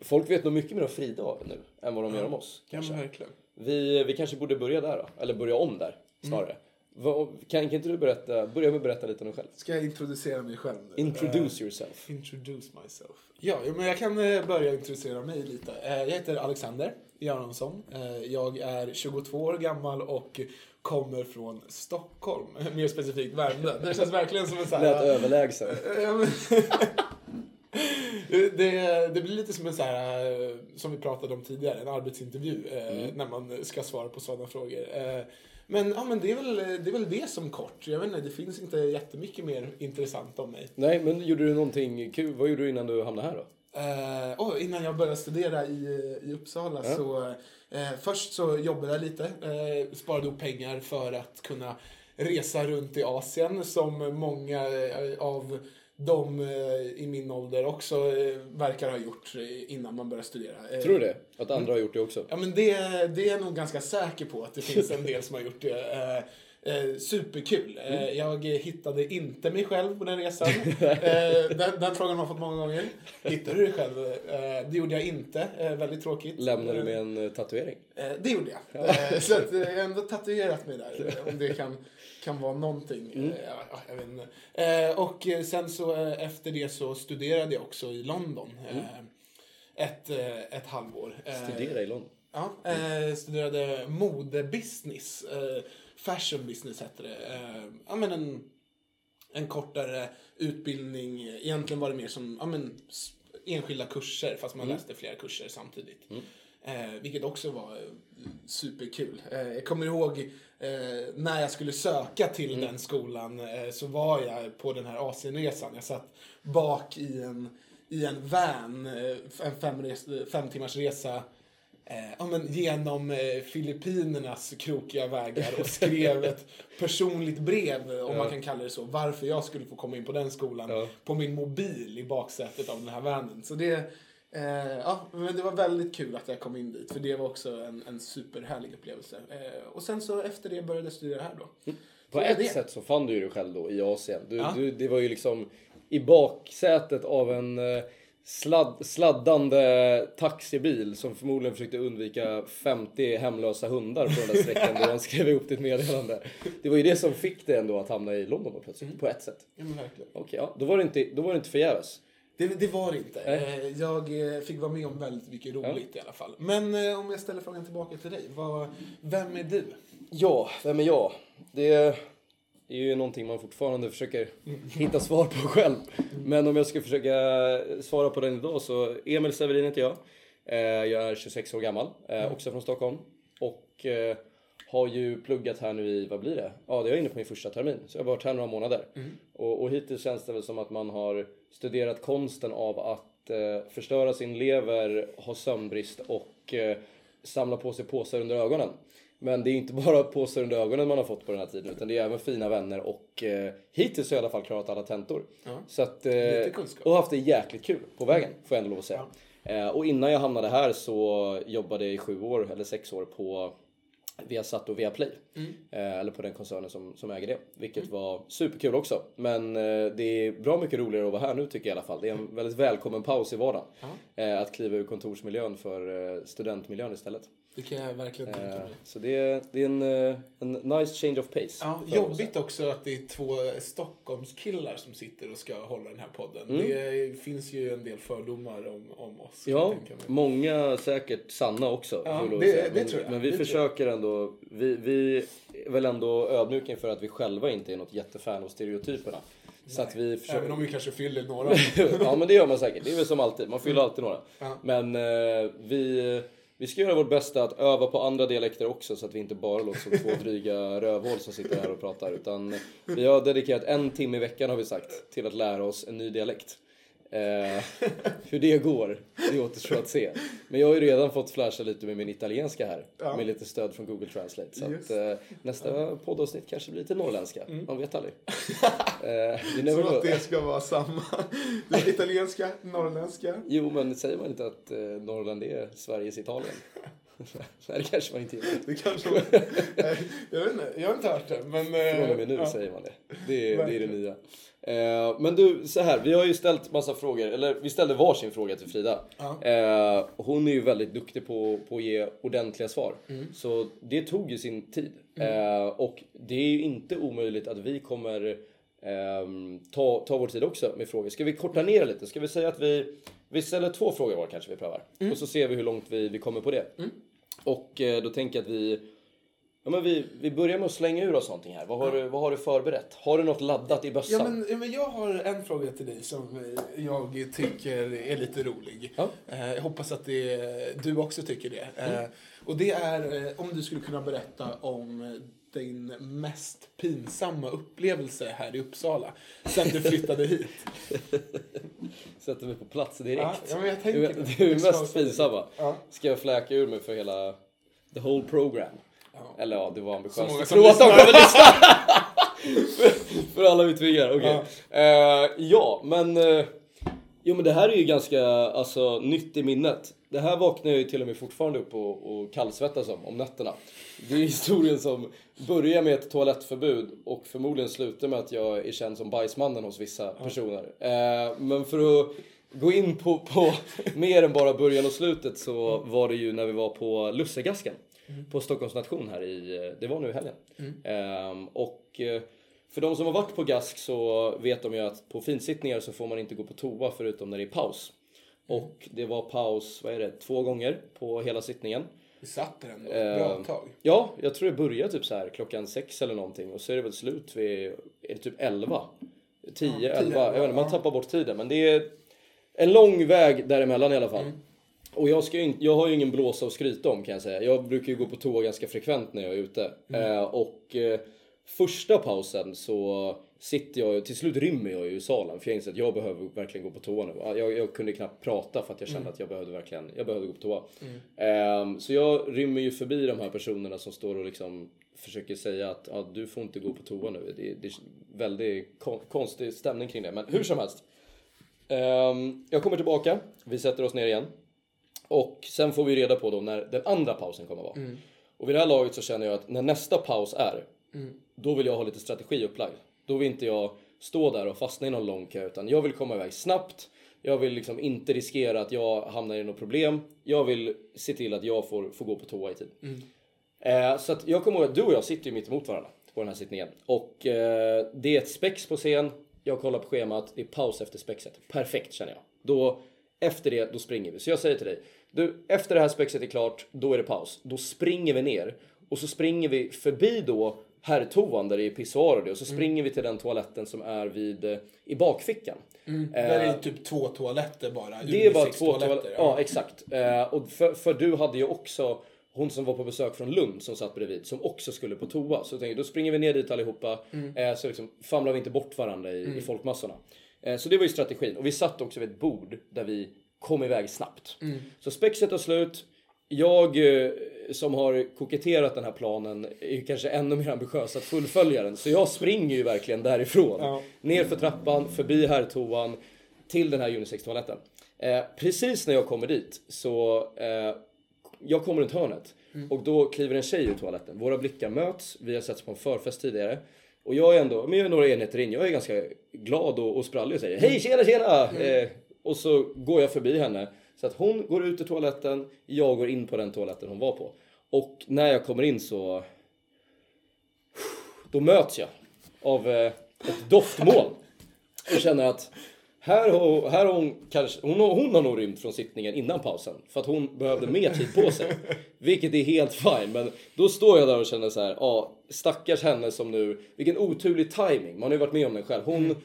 Folk vet nog mycket mer om Frida nu än vad de gör om oss. Ja, Kanske. men verkligen. Vi, vi kanske borde börja där då, eller börja om där snarare. Vad- Kan, kan inte du berätta, börja med att berätta lite om dig själv? Ska jag introducera mig själv nu? Introduce yourself. Eh, introduce myself. Ja, men jag kan eh, börja introducera mig lite. Eh, Jag heter Alexander Göransson. Jag är 22 år gammal och kommer från Stockholm. Mer specifikt Värmdö. Det känns verkligen som en sån Lät här... överlägsen. Ja, men- det, det blir lite som en så här, som vi pratade om tidigare, en arbetsintervju eh, när man ska svara på sådana frågor. Men, ja, men det, är väl, det är väl det som kort. Jag vet inte, det finns inte jättemycket mer intressant om mig. Nej, men gjorde du någonting kul? Vad gjorde du innan du hamnade här då? Eh, oh, innan jag började studera i, i Uppsala Ja. så eh, först så jobbade jag lite, eh, sparade upp pengar för att kunna resa runt i Asien som många eh, av de eh, i min ålder också eh, verkar ha gjort innan man började studera. Eh, Tror du det? Att andra har gjort det också? Ja, men det, det är jag nog ganska säker på att det finns en del som har gjort det. Eh, superkul. Eh, jag hittade inte mig själv på den resan. Eh, den, den frågan har man fått många gånger. Hittade du dig själv? Det gjorde jag inte. Väldigt tråkigt. Lämnade du med en tatuering? Det gjorde jag. Så att, jag har ändå tatuerat mig där. Om det kan, kan vara någonting. Mm. Eh, ja, jag vet inte. Eh, och sen så eh, efter det så studerade jag också i London. Eh, ett, ett halvår. Mm. Studera i London? Ja, studerade modebusiness. Fashion business hette det. Ja, men en, en kortare utbildning. Egentligen var det mer som ja, men, enskilda kurser fast man läste flera kurser samtidigt. Eh, vilket också var superkul. Eh, jag kommer ihåg eh, när jag skulle söka till den skolan eh, så var jag på den här Asienresan. Jag satt bak i en, i en van, eh, en fem, fem timmars resa Eh, ja, men genom eh, Filippinernas krokiga vägar och skrev ett personligt brev, om man kan kalla det så, varför jag skulle få komma in på den skolan Ja. på min mobil i baksätet av den här vanen. Så det, eh, ja, men det var väldigt kul att jag kom in dit, för det var också en, en superhärlig upplevelse. Eh, och sen så efter det började jag studera här då. På Så ett det. sätt så fann du dig själv då i Asien. Du, Ja. du, det var ju liksom i baksätet av en eh, sladd, sladdande taxibil som förmodligen försökte undvika 50 hemlösa hundar på den där sträckan då han skrev ihop ditt meddelande. Det var ju det som fick dig ändå att hamna i London plötsligt, på ett sätt. Ja, men verkligen. Okej, ja, då var det inte, då var det inte förgäves. Det, det var det inte. Eh, Jag eh, fick vara med om väldigt mycket roligt i alla fall. Men eh, om jag ställer frågan tillbaka till dig. Vad, vem är du? Ja, vem är jag? Det är ju någonting man fortfarande försöker hitta svar på själv. Men om jag ska försöka svara på den idag så Emil Severin heter jag. Eh, Jag är 26 år gammal, eh, också från Stockholm. Och har ju pluggat här nu i, vad blir det? Ja, det är jag inne på min första termin. Så jag har varit här några månader. Och, och hittills känns det väl som att man har studerat konsten av att eh, förstöra sin lever, ha sömnbrist och eh, samla på sig påsar under ögonen. Men det är inte bara påsar under ögonen man har fått på den här tiden utan det är även fina vänner och eh, hittills har jag i alla fall klarat alla tentor. Ja. Så att, eh, och haft det jäkligt kul på vägen får jag ändå lov att säga. Eh, och innan jag hamnade här så jobbade jag i sju år, eller sex år, på Viasat och Viaplay. Eh, eller på den koncernen som, som äger det. Vilket var superkul också. Men eh, det är bra mycket roligare att vara här nu tycker jag i alla fall. Det är en väldigt välkommen paus i vardagen. Eh, att kliva ur kontorsmiljön för eh, studentmiljön istället. Det kan jag verkligen tänka Eh, mig. så det är, det är en, eh, en nice change of pace. Ja, jobbigt också att det är två Stockholmskillar som sitter och ska hålla den här podden. Mm. Det finns ju en del fördomar om, om oss. Ja, många säkert sanna också. Ja, det- det men, tror jag. men vi Det försöker ändå, vi, vi är väl ändå ödmjuka inför att vi själva inte är något jättefan av stereotyperna. Så att vi försöker... Även om vi kanske fyller några. ja men det gör man säkert, det är väl som alltid, man fyller alltid några. Ja. Men eh, vi, vi ska göra vårt bästa att öva på andra dialekter också så att vi inte bara låter som två dryga rövhål som sitter här och pratar. Utan vi har dedikerat en timme i veckan har vi sagt till att lära oss en ny dialekt. Eh, hur det går, det återstår att se. Men jag har ju redan fått flasha lite med min italienska här. Ja. Med lite stöd från Google Translate. Så att, eh, nästa poddavsnitt kanske blir lite norrländska. Man vet aldrig. Eh, Som att det ska vara samma. Det är italienska, norrländska. Jo, men säger man inte att eh, Norrland är Sveriges Italien? Nej, det kanske man inte gör. Det kanske. Nej, jag vet inte, jag har inte hört det. Men, eh, Från och med nu ja. säger man det. Det är, det är det nya. Eh, men du, så här. Vi har ju ställt massa frågor, eller vi ställde varsin fråga till Frida. Ja. Eh, hon är ju väldigt duktig på, på att ge ordentliga svar. Mm. Så det tog ju sin tid. Eh, och det är ju inte omöjligt att vi kommer ehm, ta, ta vår tid också med frågor. Ska vi korta ner lite? Ska vi säga att vi, vi ställer två frågor var kanske vi prövar. Mm. Och så ser vi hur långt vi, vi kommer på det. Och eh, då tänker jag att vi Ja, men vi, vi börjar med att slänga ur oss någonting här. Vad har, du, vad har du förberett? Har du något laddat i bössan? Ja, men, ja, men jag har en fråga till dig som eh, jag tycker är lite rolig. Ja. Eh, Jag hoppas att det, du också tycker det. Mm. Och det är om du skulle kunna berätta om din mest pinsamma upplevelse här i Uppsala sen du flyttade hit. Sätter mig på plats direkt. Ja, men jag tänker det. du är ska mest det. pinsamma. Ja. Ska jag fläka ur mig för hela the whole program? Ja. Eller ja, det var Så ambitiöst. många Jag som tror att de kommer lyssna! för, alla vi tvingar, okej. Ja. ja, men... eh, jo men det här är ju ganska alltså, nytt i minnet. Det här vaknar jag ju till och med fortfarande upp och, och kallsvettas om, om nätterna. Det är historien som börjar med ett toalettförbud och förmodligen slutar med att jag är känd som bajsmannen hos vissa personer. Eh, men för att gå in på, på mer än bara början och slutet så var det ju när vi var på Lussegasken på Stockholms nation här i, eh, det var nu i helgen. Ehm, och eh, för de som har varit på GASK så vet de ju att på finsittningar så får man inte gå på toa förutom när det är paus. Och det var paus, vad är det, två gånger på hela sittningen. Vi satt där ändå ett bra Eh, tag. Ja, jag tror det börjar typ så här klockan sex eller någonting och så är det väl slut vid, är det typ elva? Tio, tio, elva, jag vet inte, man ja. tappar bort tiden men det är en lång väg däremellan i alla fall. Mm. Och jag, ska inte, jag har ju ingen blåsa att skryta om kan jag säga. Jag brukar ju gå på toa ganska frekvent när jag är ute. Mm. Eh, och eh, första pausen så sitter jag, till slut rymmer jag ju salen för jag inser att jag behöver verkligen gå på toa nu. Jag, jag kunde knappt prata för att jag Mm. kände att jag behövde verkligen, jag behövde gå på toa. Ehm, så jag rymmer ju förbi de här personerna som står och liksom försöker säga att ah, du får inte gå på toa nu. Det, det är väldigt kon- konstig stämning kring det. Men hur som helst. Ehm, jag kommer tillbaka, vi sätter oss ner igen. Och sen får vi reda på då när den andra pausen kommer vara. Och vid det här laget så känner jag att när nästa paus är, då vill jag ha lite strategi upplagd. Då vill inte jag stå där och fastna i någon lång kö, utan jag vill komma iväg snabbt. Jag vill liksom inte riskera att jag hamnar i något problem. Jag vill se till att jag får, får gå på toa i tid. Eh, så att jag kommer ihåg att du och jag sitter ju mitt emot varandra på den här sittningen. Och eh, det är ett spex på scen. Jag kollar på schemat. Det är paus efter spexet. Perfekt känner jag. Då, efter det, då springer vi. Så jag säger till dig. Du, efter det här spexet är klart, då är det paus. Då springer vi ner. Och så springer vi förbi då herrtoan där det är pissoar och. Och så springer vi till den toaletten som är vid, eh, i bakfickan. Där är det typ två toaletter bara. Det är bara två toaletter. Ja, exakt. Eh, och för, för du hade ju också hon som var på besök från Lund som satt bredvid som också skulle på toa. Så jag tänkte då springer vi ner dit allihopa eh, så liksom famlar vi inte bort varandra i, i folkmassorna. Eh, så det var ju strategin. Och vi satt också vid ett bord där vi kom iväg snabbt. Så spexet tar slut. Jag eh, som har koketterat den här planen är ju kanske ännu mer ambitiös att fullfölja den. Så jag springer ju verkligen därifrån. Ja. Ner för trappan, förbi herrtoan, till den här unisex-toaletten. Eh, precis när jag kommer dit så eh, jag kommer runt hörnet och då kliver en tjej ur toaletten. Våra blickar möts, vi har setts på en förfest tidigare. Och jag är ändå, men jag är några enheter in, jag är ganska glad och, och sprallig och säger Hej tjena tjena! Eh, och så går jag förbi henne. Så att hon går ut ur toaletten, jag går in på den toaletten hon var på. Och när jag kommer in så... Då möts jag av eh, ett doftmoln. Och känner att här har, här har hon kanske, hon har, hon har nog rymt från sittningen innan pausen. För att hon behövde mer tid på sig. Vilket är helt fine. Men då står jag där och känner så här, ja stackars henne som nu, vilken oturlig timing. Man har ju varit med om den själv. Hon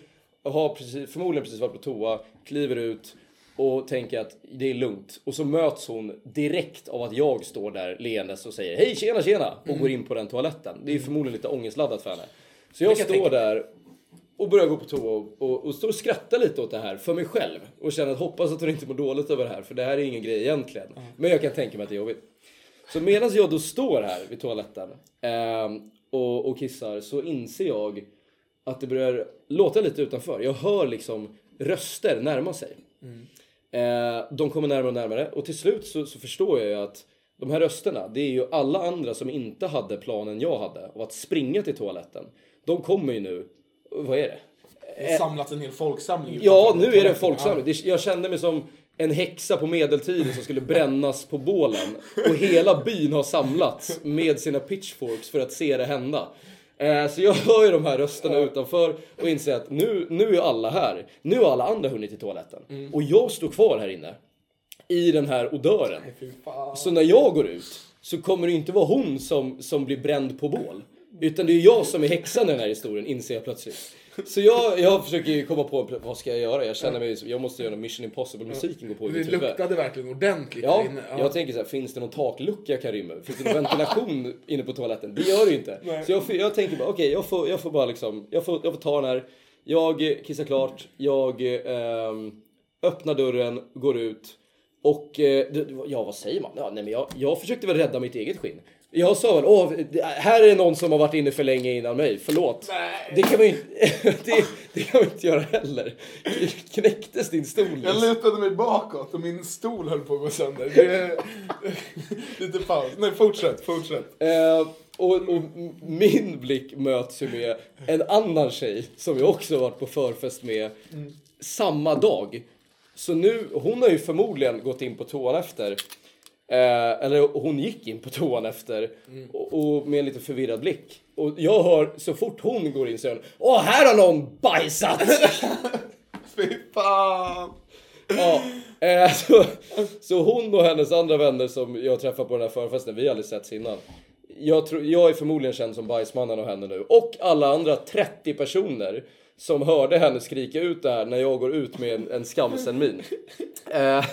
har precis, förmodligen precis varit på toa, kliver ut och tänker att det är lugnt. Och så möts hon direkt av att jag står där leendes och säger hej tjena tjena och går in på den toaletten. Det är förmodligen lite ångestladdat för henne. Så jag jag står där och börjar gå på toa och, och, och står och skrattar lite åt det här för mig själv. Och känner att hoppas att hon inte mår dåligt över det här för det här är ingen grej egentligen. Men jag kan tänka mig att det är jobbigt. Så medan jag då står här vid toaletten ehm, och, och kissar så inser jag att det börjar låta lite utanför. Jag hör liksom röster närma sig. Eh, de kommer närmare och närmare och till slut så, så förstår jag ju att de här rösterna, det är ju alla andra som inte hade planen jag hade av att springa till toaletten. De kommer ju nu, vad är det? Det har samlats en hel folksamling. Ja, nu är det en folksamling. Jag kände mig som en häxa på medeltiden som skulle brännas på bålen. Och hela byn har samlats med sina pitchforks för att se det hända. Eh, Så jag hör ju de här rösterna utanför och inser att nu, nu är alla här. Nu har alla andra hunnit till toaletten. Mm. Och jag står kvar här inne. I den här odören. Ja. Så när jag går ut så kommer det inte vara hon som, som blir bränd på bål. Utan det är jag som är häxan i den här historien, inser jag plötsligt. Så jag, jag försöker ju komma på, vad ska jag göra? Jag känner mig, jag måste göra Mission Impossible-musiken går på i Det mitt huvud. luktade verkligen ordentligt Ja, inne. jag tänker så här, finns det någon taklucka jag kan rymma ur? Finns det någon ventilation inne på toaletten? Det gör det ju inte. Nej. Så jag, får- jag tänker bara, okej, jag, får, jag får bara liksom, jag får, jag får ta den här. Jag eh, kissar klart, jag ehm, öppnar dörren, går ut och, eh, det- ja vad säger man? Ja, nej, men jag, jag försökte väl rädda mitt eget skinn. Jag sa väl, åh, här är någon som har varit inne för länge innan mig, förlåt. Nej. Det kan man ju inte, det, det kan man inte göra heller. Knäcktes din stol? Jag lutade mig bakåt och min stol höll på att gå sönder. Det. Lite paus. Nej, fortsätt, fortsätt. Eh, och, och min blick möts ju med en annan tjej som jag också varit på förfest med samma dag. Så nu, hon har ju förmodligen gått in på toan efter. Eh, eller hon gick in på toan efter och, och med en lite förvirrad blick. Och jag hör så fort hon går in så jag, Åh, här har någon bajsat! Fy fan. Ja, eh, så, så hon och hennes andra vänner som jag träffar på den här förfesten, vi har aldrig setts innan. Jag, tror, jag är förmodligen känd som bajsmannen av henne nu. Och alla andra 30 personer som hörde henne skrika ut det här när jag går ut med en, en skamsen min. Eh,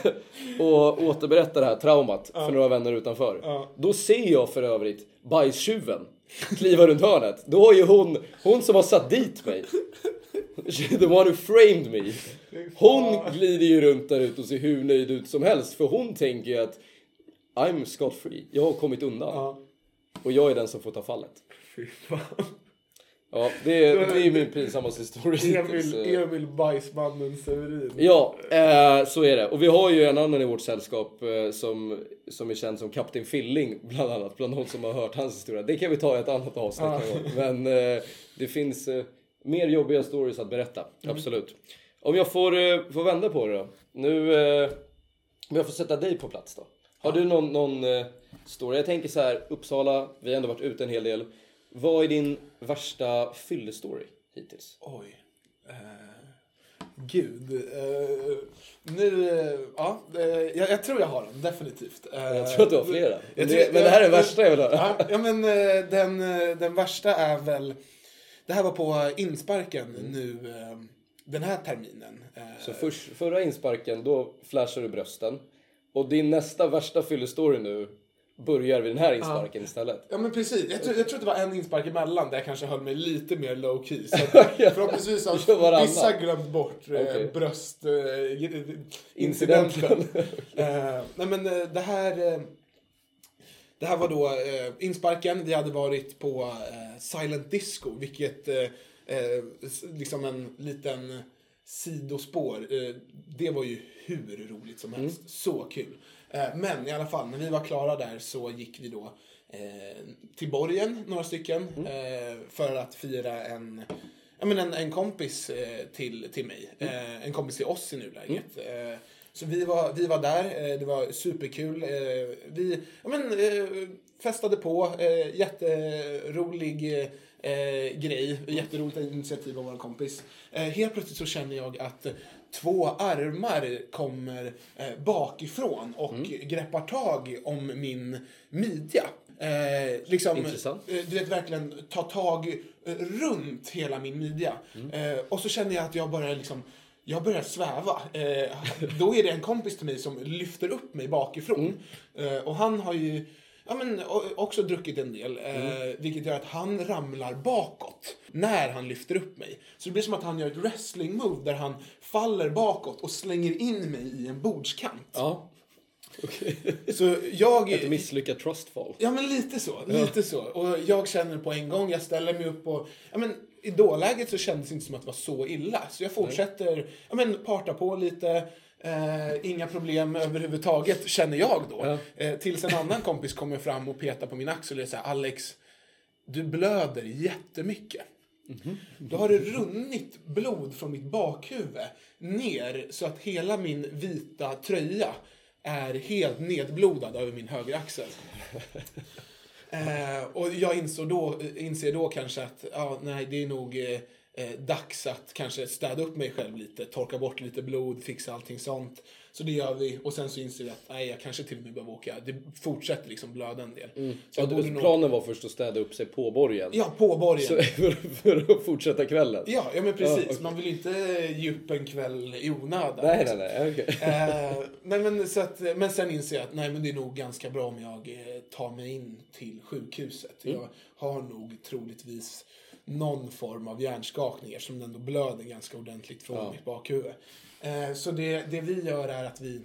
och återberättar det här traumat för några vänner utanför. Då ser jag för övrigt bajstjuven kliva runt hörnet. Då har ju hon, hon som har satt dit mig, the one who framed me. Hon glider ju runt där ute och ser hur nöjd ut som helst. För hon tänker ju att I'm scot free. Jag har kommit undan. Ja. Och jag är den som får ta fallet. Fy fan. Ja, det är, det är min pinsammaste historia. Emil, Emil Bajsmannen Severin. Ja, eh, så är det. Och vi har ju en annan i vårt sällskap eh, som, som är känd som Kapten Filling, bland annat, bland de som har hört hans historia. Det kan vi ta i ett annat avsnitt gång. Men eh, det finns eh, mer jobbiga stories att berätta, absolut. Om jag får, eh, får vända på det då. Nu, eh, om jag får sätta dig på plats då. Har du någon, någon story? Jag tänker så här, Uppsala, vi har ändå varit ute en hel del. Vad är din värsta fyllestory hittills? Oj. Eh, gud. Eh, nu, eh, ja. jag, jag tror jag har den, definitivt. Eh, Jag tror att du har flera. Men, jag det, tror- men det här är jag- värsta jag vill höra. Ja, ja men eh, den, eh, den värsta är väl... Det här var på insparken nu eh, den här terminen. Så först, förra insparken, då flashar du brösten. Och din nästa värsta fyllestory nu, börjar vid den här insparken istället. Ja men precis, jag tror, jag tror att det var en inspark emellan där jag kanske höll mig lite mer low key. Så att, förhoppningsvis har vissa glömt bort eh, Okej. bröst... Eh, Incidenten. eh, nej men eh, det här... Eh, det här var då eh, insparken. Vi hade varit på eh, Silent Disco, vilket eh, eh, liksom en liten sidospår. Eh, det var ju hur roligt som helst. Så kul. Eh, men i alla fall, när vi var klara där så gick vi då eh, till borgen, några stycken, eh, för att fira en Ja, men en, en kompis till, till mig. Eh, en kompis till oss i nuläget. Eh, så vi var, vi var där, det var superkul. Vi ja, men, festade på, jätterolig eh, grej, jätteroligt initiativ av vår kompis. Helt plötsligt så känner jag att två armar kommer eh, bakifrån och greppar tag om min midja. Eh, liksom, Intressant. eh, du vet verkligen ta tag eh, runt hela min midja. Eh, och så känner jag att jag börjar liksom jag börjar sväva. Då är det en kompis till mig som lyfter upp mig bakifrån. Eh, och han har ju ja, men, också druckit en del. Eh, Vilket gör att han ramlar bakåt när han lyfter upp mig. Så det blir som att han gör ett wrestling-move där han faller bakåt och slänger in mig i en bordskant. Ja. Okej. Så jag... Ett misslyckat trustfall. Ja, men lite så. Lite så. Och jag känner på en gång, jag ställer mig upp och... Ja, men I dåläget så kändes det inte som att det var så illa. Så jag fortsätter, ja men parta på lite. Eh, inga problem överhuvudtaget, känner jag då. Eh, tills en annan kompis kommer fram och petar på min axel och säger Alex, du blöder jättemycket. Då har det runnit blod från mitt bakhuvud ner så att hela min vita tröja är helt nedblodad över min högeraxel. Eh, och jag insåg då, inser då kanske att ja, nej, det är nog eh, dags att kanske städa upp mig själv lite, torka bort lite blod, fixa allting sånt. Så det gör vi och sen så inser vi att nej, jag kanske till och med behöver åka. Det fortsätter liksom blöda en del. Så Ja, du, nog- planen var först att städa upp sig på borgen. Ja, på borgen. Så, för, för att fortsätta kvällen. Ja, ja men precis. Ja, okej. Man vill ju inte ge upp en kväll i onödan. Nej, nej, nej. okej. Eh, nej men, så att, men sen inser jag att nej, men det är nog ganska bra om jag eh, tar mig in till sjukhuset. Mm. Jag har nog troligtvis någon form av hjärnskakning eftersom det ändå blöder ganska ordentligt från Ja. mitt bakhuvud. Eh, så det, det vi gör är att vi,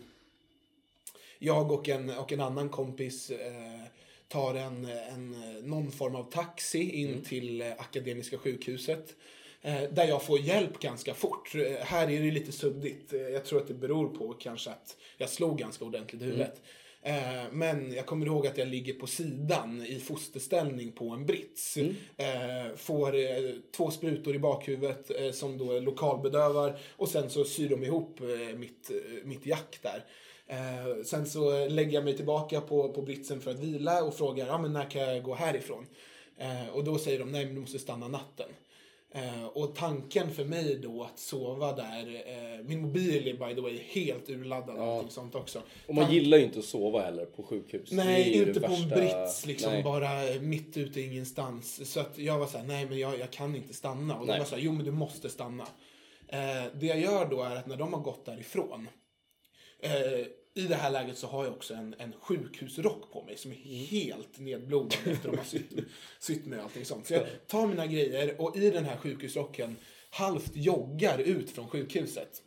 jag och en, och en annan kompis eh, tar en, en, någon form av taxi in Mm. till eh, Akademiska sjukhuset. Eh, där jag får hjälp ganska fort. Eh, här är det lite suddigt. Eh, jag tror att det beror på kanske att jag slog ganska ordentligt i huvudet. Eh, men jag kommer ihåg att jag ligger på sidan i fosterställning på en brits. Eh, får eh, två sprutor i bakhuvudet eh, som då lokalbedövar och sen så syr de ihop eh, mitt, eh, mitt jack där. Sen så lägger jag mig tillbaka på, på britsen för att vila och frågar ah, men när kan jag gå härifrån. Och då säger de nej men du måste stanna natten. Eh, och tanken för mig då att sova där, eh, min mobil är by the way helt urladdad och Ja. allting sånt också. Och man Tan- gillar ju inte att sova heller på sjukhus. Nej, inte på en värsta- brits liksom Nej. bara mitt ute i ingenstans. Så att jag var så här, nej men jag, jag kan inte stanna. Och de Nej. var så här, jo men du måste stanna. Eh, det jag gör då är att när de har gått därifrån. Eh, I det här läget så har jag också en, en sjukhusrock på mig som är helt nedblodad efter att de har sytt, sytt och allting sånt. Så jag tar mina grejer och i den här sjukhusrocken halvt joggar ut från sjukhuset.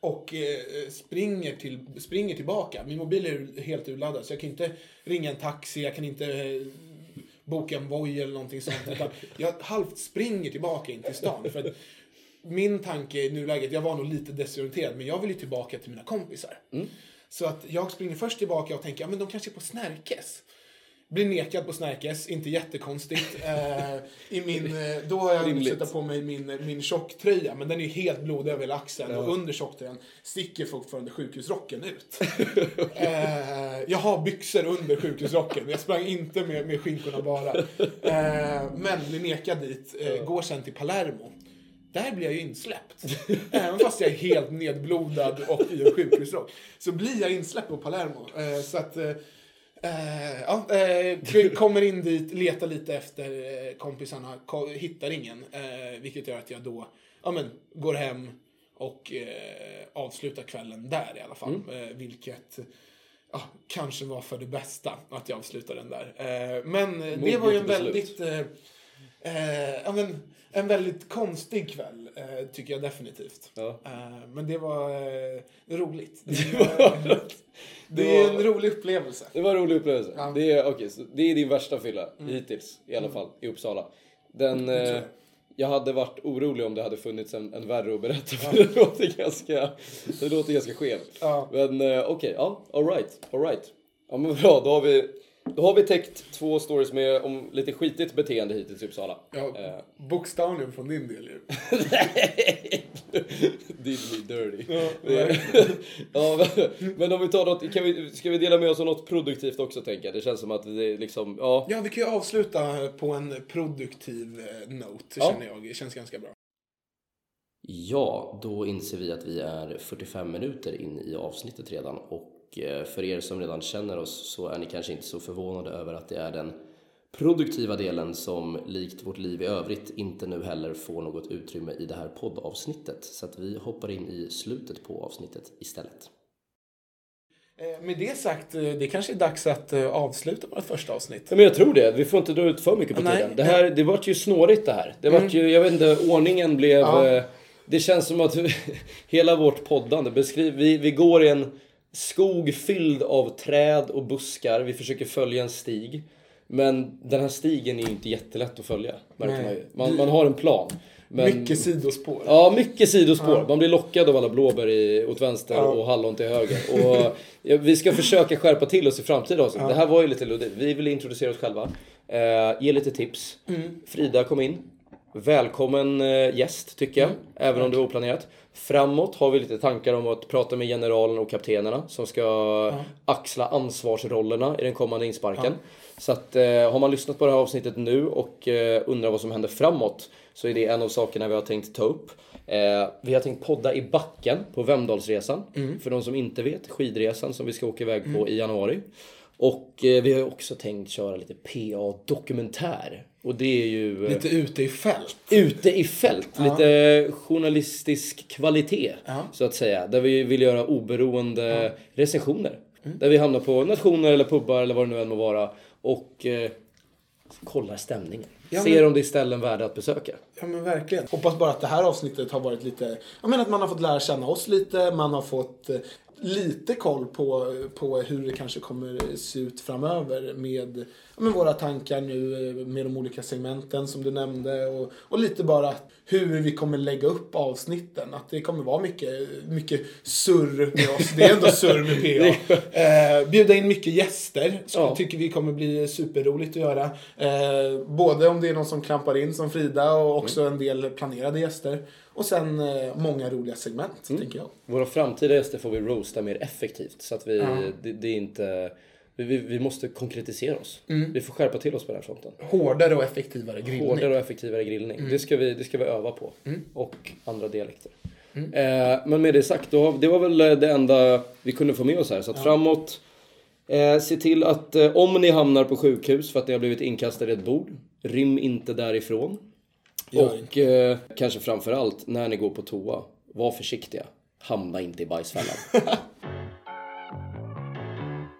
Och eh, springer, till, springer tillbaka. Min mobil är helt urladdad så jag kan inte ringa en taxi, jag kan inte eh, boka en Voi eller någonting sånt. Utan jag halvt springer tillbaka in till stan. För att min tanke i nuläget, jag var nog lite desorienterad, men jag vill ju tillbaka till mina kompisar. Så att jag springer först tillbaka och tänker, ja men de kanske är på Snärkes. Blir nekad på Snärkes, inte jättekonstigt. Eh, i min, eh, då har jag sätta på mig min, min tjocktröja, men den är ju helt blodig över hela axeln. Och under tjocktröjan sticker fortfarande sjukhusrocken ut. eh, jag har byxor under sjukhusrocken, jag sprang inte med, med skinkorna bara. Eh, men blir nekad dit, eh, går sen till Palermo. Där blir jag ju insläppt. Även fast jag är helt nedblodad och i en sjukhusrock. Så blir jag insläppt på Palermo. Eh, så att... Eh, eh, ja, kommer in dit, letar lite efter kompisarna, ko- hittar ingen. Vilket gör att jag då ja, men, går hem och avslutar kvällen där i alla fall. Eh, vilket ja, kanske var för det bästa att jag avslutade den där. Men eh, det Modigt var ju en väldigt, eh, ja, men, en väldigt konstig kväll, eh, tycker jag definitivt. Ja. Eh, men det var eh, roligt. Det, var, det är en rolig upplevelse. Det var en rolig upplevelse. Ja. Det, är, okej, så det är din värsta fylla hittills i alla fall i Uppsala. Den, eh, jag. jag hade varit orolig om det hade funnits en, en värre att berätta för det låter ganska, det låter ganska skevt. Ja. Men eh, okej, ja, alright, alright. Ja men bra, då har vi, då har vi täckt två stories med om lite skitigt beteende hittills i Uppsala. Ja, Eh, bokstavligen från din del ju. Did me dirty. Ja, ja, men- men om vi tar något, kan vi, ska vi dela med oss av något produktivt också tänker jag? Det känns som att det är liksom, ja. Ja, vi kan ju avsluta på en produktiv eh, note, Ja. känner jag. Det känns ganska bra. Ja, då inser vi att vi är 45 minuter in i avsnittet redan och eh, för er som redan känner oss så är ni kanske inte så förvånade över att det är den produktiva delen som likt vårt liv i övrigt inte nu heller får något utrymme i det här poddavsnittet. Så att vi hoppar in i slutet på avsnittet istället. Eh, Med det sagt, eh, det kanske är dags att avsluta vårt första avsnitt. Ja, men jag tror det. Vi får inte dra ut för mycket på Nej. tiden. Det här, det vart ju snårigt det här. Det vart ju, jag vet inte, ordningen blev... Ja. Det känns som att hela vårt poddande beskriver... Vi, vi går i en skog fylld av träd och buskar. Vi försöker följa en stig. Men den här stigen är ju inte jättelätt att följa, märker man ju. Man, man har en plan. Men, Mycket sidospår. Ja, mycket sidospår. Man blir lockad av alla blåbär i, åt vänster Ja. och hallon till höger. Och, ja, vi ska försöka skärpa till oss i framtida avsnitt. Det här var ju lite luddigt. Vi vill introducera oss själva. Eh, ge lite tips. Mm. Frida kom in. Välkommen eh, gäst tycker jag, Mm. även om det var oplanerat. Framåt har vi lite tankar om att prata med generalen och kaptenerna som ska axla ansvarsrollerna i den kommande insparken. Så att eh, har man lyssnat på det här avsnittet nu och eh, undrar vad som händer framåt så är det en av sakerna vi har tänkt ta upp. Eh, vi har tänkt podda i backen på Vemdalsresan. För de som inte vet, skidresan som vi ska åka iväg på i januari. Och eh, vi har också tänkt köra lite PA-dokumentär. Och det är ju... eh, Lite ute i fält. ute i fält. Lite journalistisk kvalitet, Ja. så att säga. Där vi vill göra oberoende recensioner. Mm. Där vi hamnar på nationer eller pubbar eller vad det nu än må vara. Och eh, kollar stämningen. Ja, Ser men- om det är ställen värda att besöka. Ja men verkligen. Hoppas bara att det här avsnittet har varit lite, jag menar att man har fått lära känna oss lite, man har fått eh, lite koll på, på hur det kanske kommer se ut framöver med, med våra tankar nu eh, med de olika segmenten som du nämnde och, och lite bara hur vi kommer lägga upp avsnitten. Att det kommer vara mycket, mycket surr med oss. Det är ändå surr med PA. Eh, bjuda in mycket gäster. Så Ja. tycker vi kommer bli superroligt att göra. Eh, både om det är någon som klampar in som Frida och också en del planerade gäster. Och sen eh, många roliga segment, tänker jag. Våra framtida gäster får vi roasta mer effektivt. Så att vi, Ja. det, det är inte... Vi, vi, måste konkretisera oss. Mm. Vi får skärpa till oss på den här fronten. Hårdare och effektivare grillning. Hårdare och effektivare grillning. Mm. Det, ska vi, det ska vi öva på. Och andra dialekter. Eh, men med det sagt, då, det var väl eh, det enda vi kunde få med oss här. Så att framåt, eh, se till att eh, om ni hamnar på sjukhus för att ni har blivit inkastade i ett bord, rym inte därifrån. Och eh, kanske framför allt, när ni går på toa, var försiktiga. Hamna inte i bajsfällan.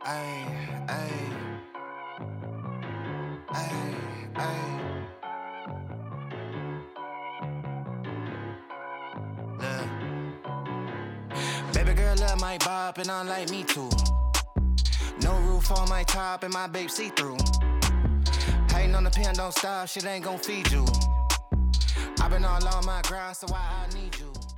Ay, ay. Ay, ay. Look. Baby girl love my bop and unlike me too. No roof on my top and my babe see through. Hating on the pen, don't stop, shit ain't gon' feed you. I've been all on my grind, so why I need you.